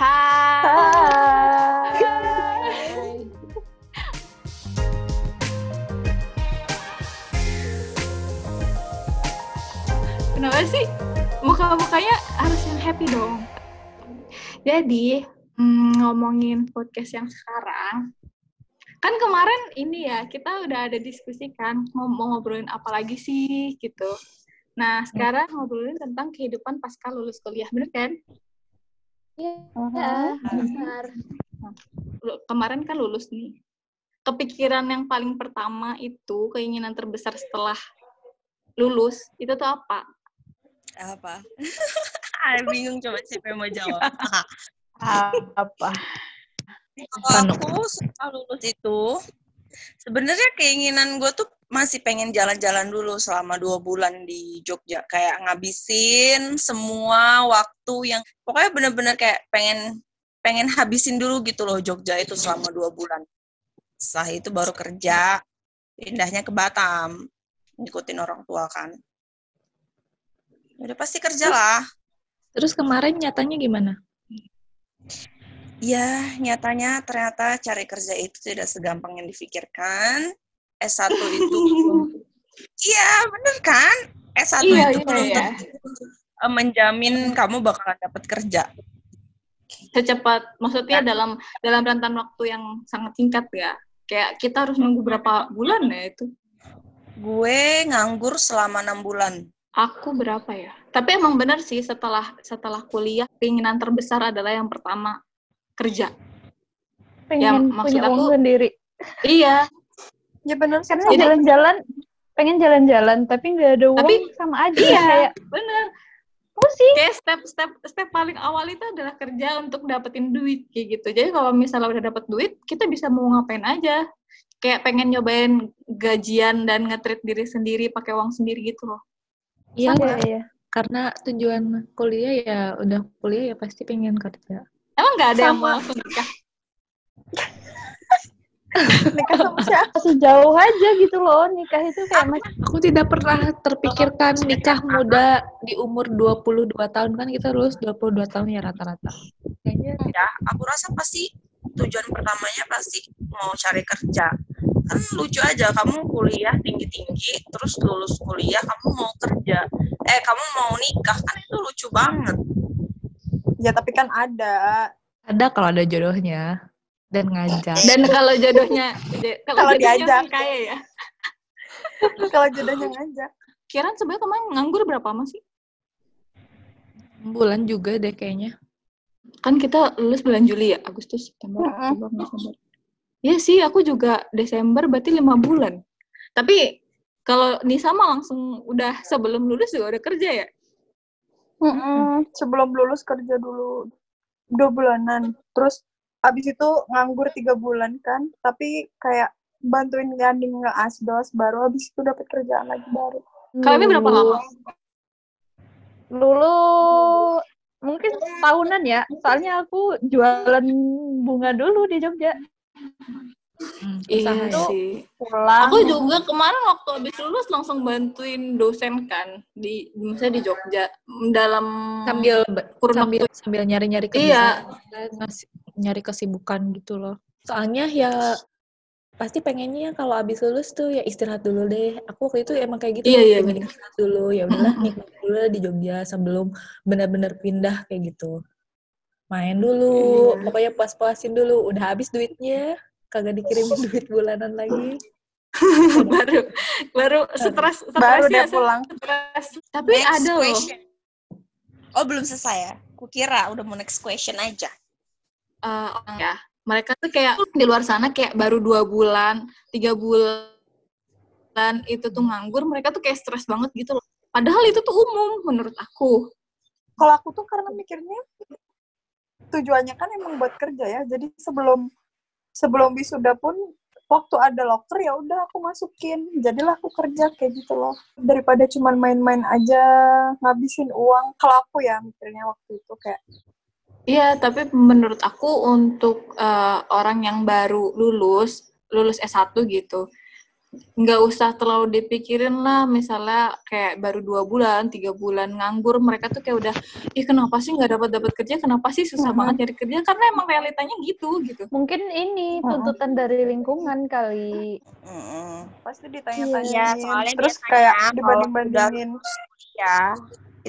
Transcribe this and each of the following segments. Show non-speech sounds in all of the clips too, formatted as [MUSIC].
Hai. Kenapa sih muka-mukanya harus yang happy dong? Jadi, hmm, ngomongin podcast yang sekarang, kan kemarin ini ya, kita udah ada diskusi kan, mau, mau ngobrolin apa lagi sih, gitu. Nah, sekarang ngobrolin tentang kehidupan pasca lulus kuliah, bener kan? Iya, lu- kemarin kan lulus nih. Kepikiran yang paling pertama itu, keinginan terbesar setelah lulus, itu tuh apa? apa [LAUGHS] bingung coba siapa yang mau jawab Apa? kalau aku setelah lulus itu sebenarnya keinginan gue tuh masih pengen jalan-jalan dulu selama dua bulan di Jogja. Kayak ngabisin semua waktu yang pokoknya bener-bener kayak pengen pengen habisin dulu gitu loh Jogja itu selama dua bulan. Setelah itu baru kerja pindahnya ke Batam ngikutin orang tua kan. Udah pasti kerja lah. Terus kemarin nyatanya gimana? Ya, nyatanya ternyata cari kerja itu tidak segampang yang difikirkan. S1 [LAUGHS] itu Iya, bener kan? S1 Iya, itu iya, iya. eh, menjamin kamu bakalan dapat kerja. Secepat, maksudnya dalam dalam rentan waktu yang sangat singkat ya. Kayak kita harus nunggu berapa bulan ya itu? Gue nganggur selama enam bulan. Aku berapa ya? Tapi emang benar sih setelah setelah kuliah keinginan terbesar adalah yang pertama kerja. pengen maksud punya uang aku- sendiri. Iya, Ya benar Karena jalan-jalan, pengen jalan-jalan, tapi nggak ada uang Tapi- sama aja. Iya. Kayak bener. pusing. Kayak step step step paling awal itu adalah kerja untuk dapetin duit kayak gitu. Jadi kalau misalnya udah dapet duit, kita bisa mau ngapain aja. Kayak pengen nyobain gajian dan nge-treat diri sendiri pakai uang sendiri gitu loh. Iya, Iya, iya. karena tujuan kuliah ya udah kuliah ya pasti pengen kerja. Emang nggak ada yang Sama. mau langsung nikah? Nikah sama [LAUGHS] siapa? Jauh aja gitu loh, nikah itu kayak masih Aku tidak pernah terpikirkan nikah muda di umur 22 tahun kan kita lulus 22 tahun ya rata-rata. Kayaknya Ya, aku rasa pasti tujuan pertamanya pasti mau cari kerja. Kan lucu aja kamu kuliah tinggi-tinggi, terus lulus kuliah kamu mau kerja. Eh, kamu mau nikah kan itu lucu banget. Ya tapi kan ada. ada kalau ada jodohnya dan ngajak. Dan kalau jodohnya kalau Kalau jodohnya diajak. sih kaya ya. [LAUGHS] Kalau jodohnya ngajak. Kiran sebenarnya kemarin nganggur berapa lama sih? bulan juga deh kayaknya. Kan kita lulus bulan Juli ya, Agustus, September. Oktober, November. Iya sih, aku juga Desember berarti lima bulan. Tapi kalau Nisa mah langsung udah sebelum lulus juga udah kerja ya? Mm-mm. Sebelum lulus kerja dulu dua bulanan. Terus abis itu nganggur tiga bulan kan. Tapi kayak bantuin Ganding nge-asdos baru abis itu dapat kerjaan lagi baru. Kalau ini berapa lama? Dulu mungkin tahunan ya, soalnya aku jualan bunga dulu di Jogja. Hmm, Iya ya. sih. Pulang. Aku juga kemarin waktu habis lulus langsung bantuin dosen kan di misalnya di Jogja dalam sambil kurun sambil waktu. sambil nyari-nyari Iya. kerjaan, ngasih- nyari kesibukan gitu loh. Soalnya ya pasti pengennya kalau abis lulus tuh ya istirahat dulu deh. Aku waktu itu emang kayak gitu. Iya, iya, pengen bener. istirahat dulu. Ya udahlah [LAUGHS] nikmat dulu di Jogja sebelum benar-benar pindah kayak gitu. Main dulu, Iya. pokoknya puas-puasin dulu. Udah habis duitnya, kagak dikirimin [LAUGHS] duit bulanan lagi. [LAUGHS] baru baru stres Baru stresnya, dia pulang. stres. Tapi Next ada loh. question. Oh, belum selesai ya? Kukira udah mau next question aja. Eh, orang ya mereka tuh kayak di luar sana kayak baru dua bulan tiga bulan itu tuh nganggur mereka tuh kayak stres banget gitu loh padahal itu tuh umum menurut aku Kalau aku tuh karena mikirnya tujuannya kan emang buat kerja ya. Jadi sebelum sebelum wisuda pun waktu ada locker ya udah aku masukin. Jadilah aku kerja kayak gitu loh. Daripada cuman main-main aja ngabisin uang. Kalau aku ya mikirnya waktu itu kayak iya tapi menurut aku untuk eh, orang yang baru lulus lulus S1 gitu nggak usah terlalu dipikirin lah misalnya kayak baru dua bulan tiga bulan nganggur mereka tuh kayak udah ih kenapa sih nggak dapat dapat kerja kenapa sih susah Mhm. banget nyari kerja karena emang realitanya gitu gitu Mungkin ini tuntutan dari lingkungan kali. Mm-mm. Pasti Iya, ditanya-tanyain. soalnya Terus dia kayak tanya kalau dibanding-bandingin. ya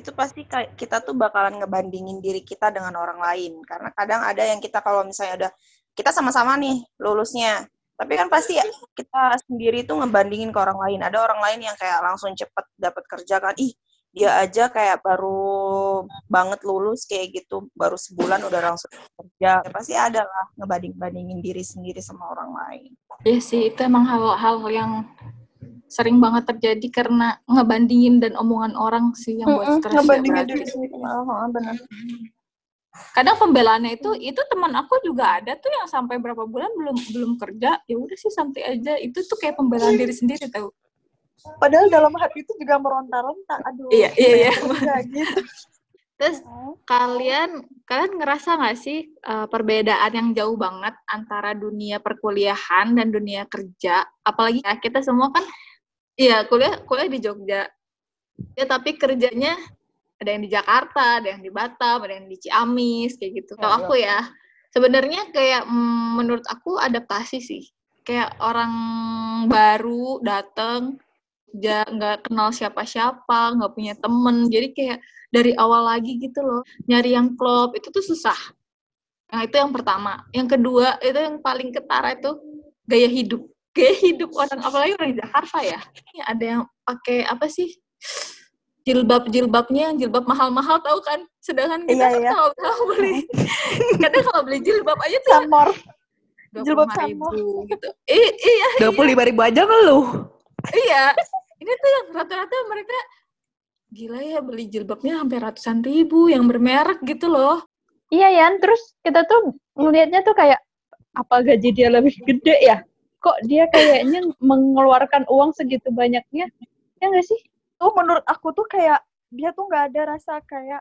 itu pasti kita tuh bakalan ngebandingin diri kita dengan orang lain. Karena kadang ada yang kita kalau misalnya udah kita sama-sama nih lulusnya. Tapi kan pasti ya, kita sendiri tuh ngebandingin ke orang lain. Ada orang lain yang kayak langsung cepet dapat kerja kan ih dia aja kayak baru banget lulus kayak gitu baru sebulan udah langsung kerja. Ya, pasti ada lah ngebanding-bandingin diri sendiri sama orang lain. Ya sih itu emang hal-hal yang sering banget terjadi karena ngebandingin dan omongan orang sih yang buat stres ya ngebandingin berarti. diri sendiri. Oh, benar. kadang pembelaannya itu itu teman aku juga ada tuh yang sampai berapa bulan belum belum kerja ya udah sih santai aja itu tuh kayak pembelaan diri sendiri tau Padahal dalam hati itu juga meronta-ronta. Aduh. Iya, iya, iya. Gitu. terus kalian kalian ngerasa nggak sih uh, perbedaan yang jauh banget antara dunia perkuliahan dan dunia kerja apalagi ya kita semua kan iya kuliah kuliah di Jogja. Ya tapi kerjanya ada yang di Jakarta ada yang di Batam ada yang di Ciamis kayak gitu. Kalau aku ya sebenarnya kayak mm, menurut aku adaptasi sih. Kayak orang baru dateng ja nggak kenal siapa-siapa nggak punya temen. Jadi kayak dari awal lagi gitu loh nyari yang klop itu tuh susah. Nah itu yang pertama. Yang kedua itu yang paling ketara itu gaya hidup gaya hidup orang apalagi orang Jakarta ya. Ini ada yang pakai apa sih? Jilbab jilbabnya jilbab mahal-mahal tahu kan? Sedangkan kita Iya, kan iya. kalau kalau beli. [LAUGHS] Kadang kalau beli jilbab aja tuh Samor. dua Jilbab ribu gitu. I- iya Dua puluh lima ribu aja ngeluh. iya. Ini tuh yang rata-rata mereka gila ya beli jilbabnya sampai ratusan ribu yang bermerek gitu loh. Iya Yan, terus kita tuh ngelihatnya tuh kayak apa gaji dia lebih gede ya? Kok dia kayaknya mengeluarkan uang segitu banyaknya? Ya nggak sih? Tuh menurut aku tuh kayak dia tuh nggak ada rasa kayak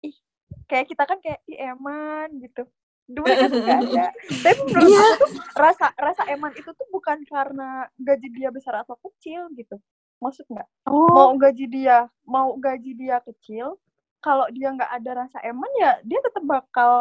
ih kayak kita kan kayak ih eman gitu. Dulu mereka tuh nggak ada. [LAUGHS] Tapi menurut Iya. aku tuh rasa rasa eman itu tuh bukan karena gaji dia besar atau kecil gitu. Maksud nggak? Oh, Mau gaji dia mau gaji dia kecil, kalau dia nggak ada rasa eman ya dia tetap bakal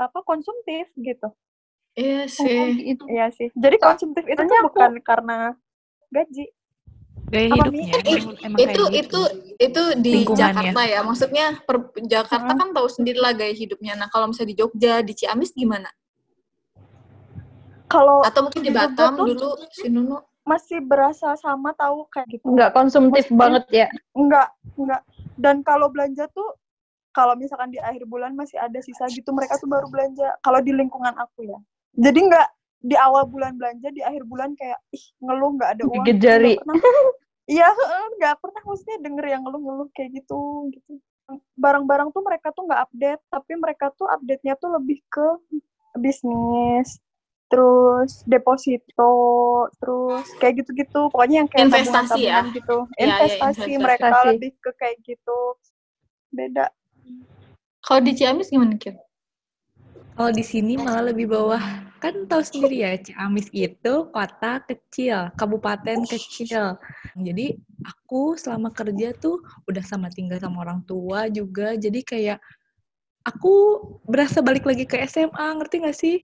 apa konsumtif gitu. Iya sih itu. Iya sih. Jadi konsumtif itu tuh Soalnya aku- bukan karena gaji. Gaya Apa, hidupnya Mi? emang, emang itu kayak gitu. itu itu di. Jakarta ya maksudnya per, Jakarta kan tahu sendiri lah gaya hidupnya nah kalau misalnya di Jogja di Ciamis gimana Kalau atau mungkin di Batam tuh- dulu si Nunu masih berasa sama tahu kayak gitu. Nggak konsumtif Maksudnya- banget ya? Enggak, enggak. Dan kalau belanja tuh kalau misalkan di akhir bulan masih ada sisa gitu mereka tuh baru belanja. Kalau di lingkungan aku ya. Jadi enggak di awal bulan belanja di akhir bulan kayak ih ngeluh nggak ada uang. Gigit gitu, jari. nggak pernah. Iya, heeh, nggak pernah maksudnya denger yang ngeluh-ngeluh kayak gitu gitu. Barang-barang tuh mereka tuh nggak update, tapi mereka tuh update-nya tuh lebih ke bisnis, terus deposito, terus kayak gitu-gitu. Pokoknya yang kayak Investasi ya? tabungan-tabungan gitu. Iya, iya, Investasi, investasi. mereka Investasi. lebih ke kayak gitu. Beda. kalau di Ciamis gimana Kir? Kalau di sini malah lebih bawah. Kan tahu sendiri ya, Ciamis itu kota kecil, kabupaten kecil. Jadi aku selama kerja tuh udah sama tinggal sama orang tua juga. Jadi kayak aku berasa balik lagi ke SMA, ngerti gak sih?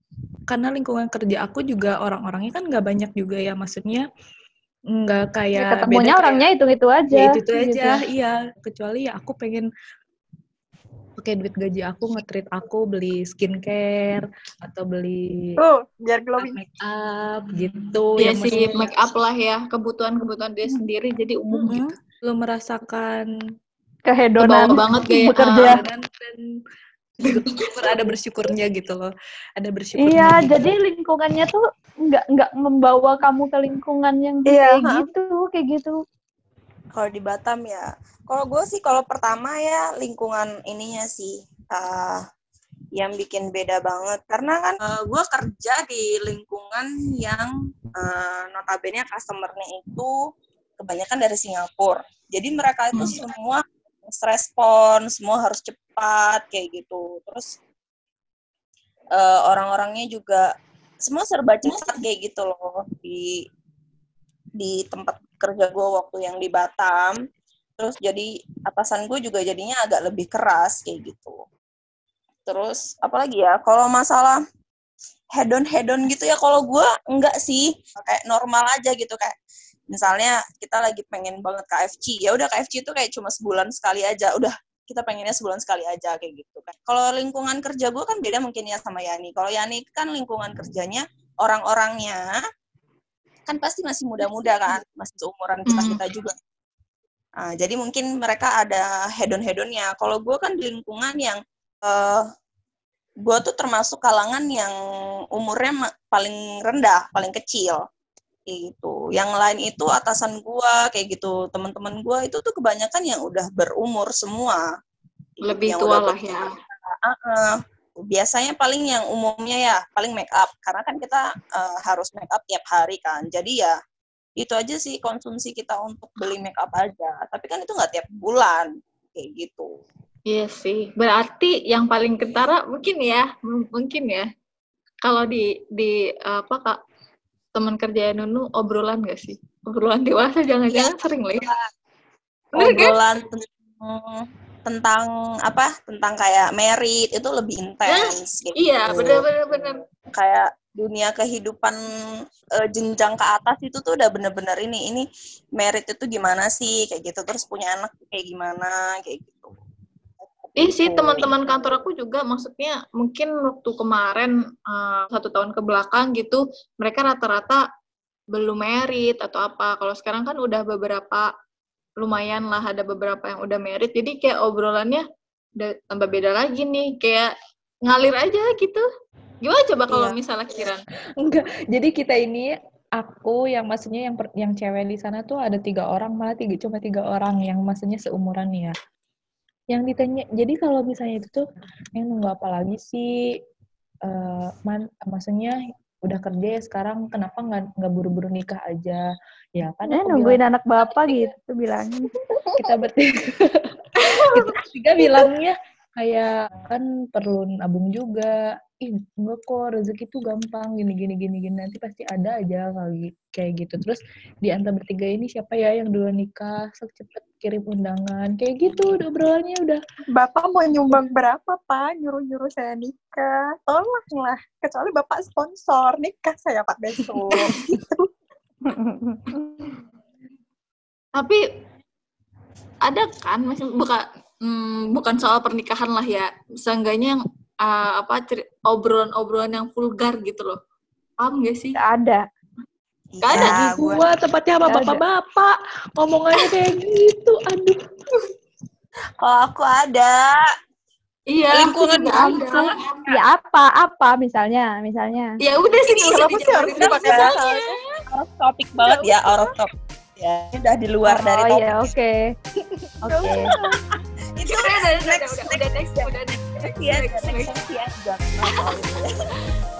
Karena lingkungan kerja aku juga orang-orangnya kan nggak banyak juga ya, maksudnya nggak kayak Ya, ketemunya beda orangnya itu-itu aja. kayak, ya itu, itu gitu. aja, iya. Kecuali ya aku pengen pakai duit gaji aku nge-treat aku beli skincare atau beli Tuh, biar glowing. make up gitu Iya yang sih maksudnya make up lah ya kebutuhan-kebutuhan dia sendiri jadi umum Mm-mm. gitu belum merasakan Kehedonan Kebawa banget [LAUGHS] kayak, bekerja. ah, dan, dan bersyukur ada bersyukurnya gitu loh ada bersyukurnya Iya, gitu. jadi lingkungannya tuh nggak nggak membawa kamu ke lingkungan yang Iya, kayak ha. gitu, kayak gitu. Kalau di Batam ya, kalau gue sih kalau pertama ya lingkungan ininya sih uh, yang bikin beda banget karena kan gue kerja di lingkungan yang uh, notabene customernya itu kebanyakan dari Singapura. Jadi mereka itu Hmm. semua respon, semua harus cepat kayak gitu. Terus uh, orang-orangnya juga semua serba cepat kayak gitu loh di di tempat kerja gue waktu yang di Batam terus jadi atasan gue juga jadinya agak lebih keras kayak gitu terus apalagi ya kalau masalah head on head on gitu ya kalau gue enggak sih kayak normal aja gitu kayak misalnya kita lagi pengen banget KFC ya udah KFC itu kayak cuma sebulan sekali aja udah kita pengennya sebulan sekali aja kayak gitu kan. Kalau lingkungan kerja gue kan beda mungkin ya sama Yani. Kalau Yani kan lingkungan kerjanya orang-orangnya kan pasti masih muda-muda kan, masih seumuran kita kita juga. Nah, jadi mungkin mereka ada hedon hedonnya. Kalau gue kan di lingkungan yang uh, gue tuh termasuk kalangan yang umurnya paling rendah, paling kecil gitu. Yang lain itu atasan gua kayak gitu. Teman-teman gua itu tuh kebanyakan yang udah berumur semua. Lebih yang tua lah ya. Uh, uh, biasanya paling yang umumnya ya paling make up karena kan kita uh, harus make up tiap hari kan. Jadi ya itu aja sih konsumsi kita untuk beli make up aja. Tapi kan itu nggak tiap bulan kayak gitu. Iya sih. Berarti yang paling kentara mungkin ya, mungkin ya. Kalau di di apa kak teman kerja Nunu obrolan gak sih? Obrolan dewasa jangan-jangan ya, sering lah ya. Obrolan kan? tentang, tentang apa? Tentang kayak merit itu lebih intens. Gitu. Iya, benar-benar benar. Kayak dunia kehidupan uh, jenjang ke atas itu tuh udah bener-bener ini ini merit itu gimana sih kayak gitu terus punya anak kayak gimana kayak gitu Iya sih teman-teman kantor aku juga maksudnya mungkin waktu kemarin uh, satu tahun ke belakang gitu mereka rata-rata belum merit atau apa. Kalau sekarang kan udah beberapa lumayan lah ada beberapa yang udah merit. Jadi kayak obrolannya udah tambah beda lagi nih kayak ngalir aja gitu. Gimana coba kalau iya. misalnya Kiran? Enggak. Jadi kita ini aku yang maksudnya yang per, yang cewek di sana tuh ada tiga orang malah tiga cuma tiga orang yang maksudnya seumuran ya yang ditanya jadi kalau misalnya itu tuh yang nunggu apa lagi sih uh, man, maksudnya udah kerja ya sekarang kenapa nggak nggak buru-buru nikah aja? Ya kan eh, nungguin bilang, anak bapak [LAUGHS] gitu bilangnya kita bertiga [LAUGHS] kita bertiga bilangnya kayak kan perlu nabung juga ih enggak kok rezeki tuh gampang gini gini gini gini. Nanti pasti ada aja kali kayak gitu. Terus di antara bertiga ini siapa ya yang duluan nikah? Sok cepet kirim undangan. Kayak gitu udah obrolannya udah. Bapak mau nyumbang berapa pak? Nyuruh nyuruh saya nikah. Tolong lah kecuali bapak sponsor. Nikah saya pak besok. Gitu. [LAUGHS] Tapi ada kan masih buka hmm, bukan soal pernikahan lah ya. Seenggaknya yang uh, apa obrolan-obrolan yang vulgar gitu loh. Paham gak sih? Gak ada. Gak ada. Ya, gua tempatnya sama bapak-bapak. Ngomongannya kayak gitu aduh. Kalau aku ada. Iya, lingkungan ada. Ya apa, apa misalnya, misalnya. Ya udah sih, kenapa sih harus dipakai Out topik banget. Ya, out of topic. Ya, udah di luar oh, dari topik. Oh iya, [LAUGHS] oke. Oke. Itu udah, udah, udah, udah, udah, next, udah, next, next, next, seksi ya seksi ya [LAUGHS]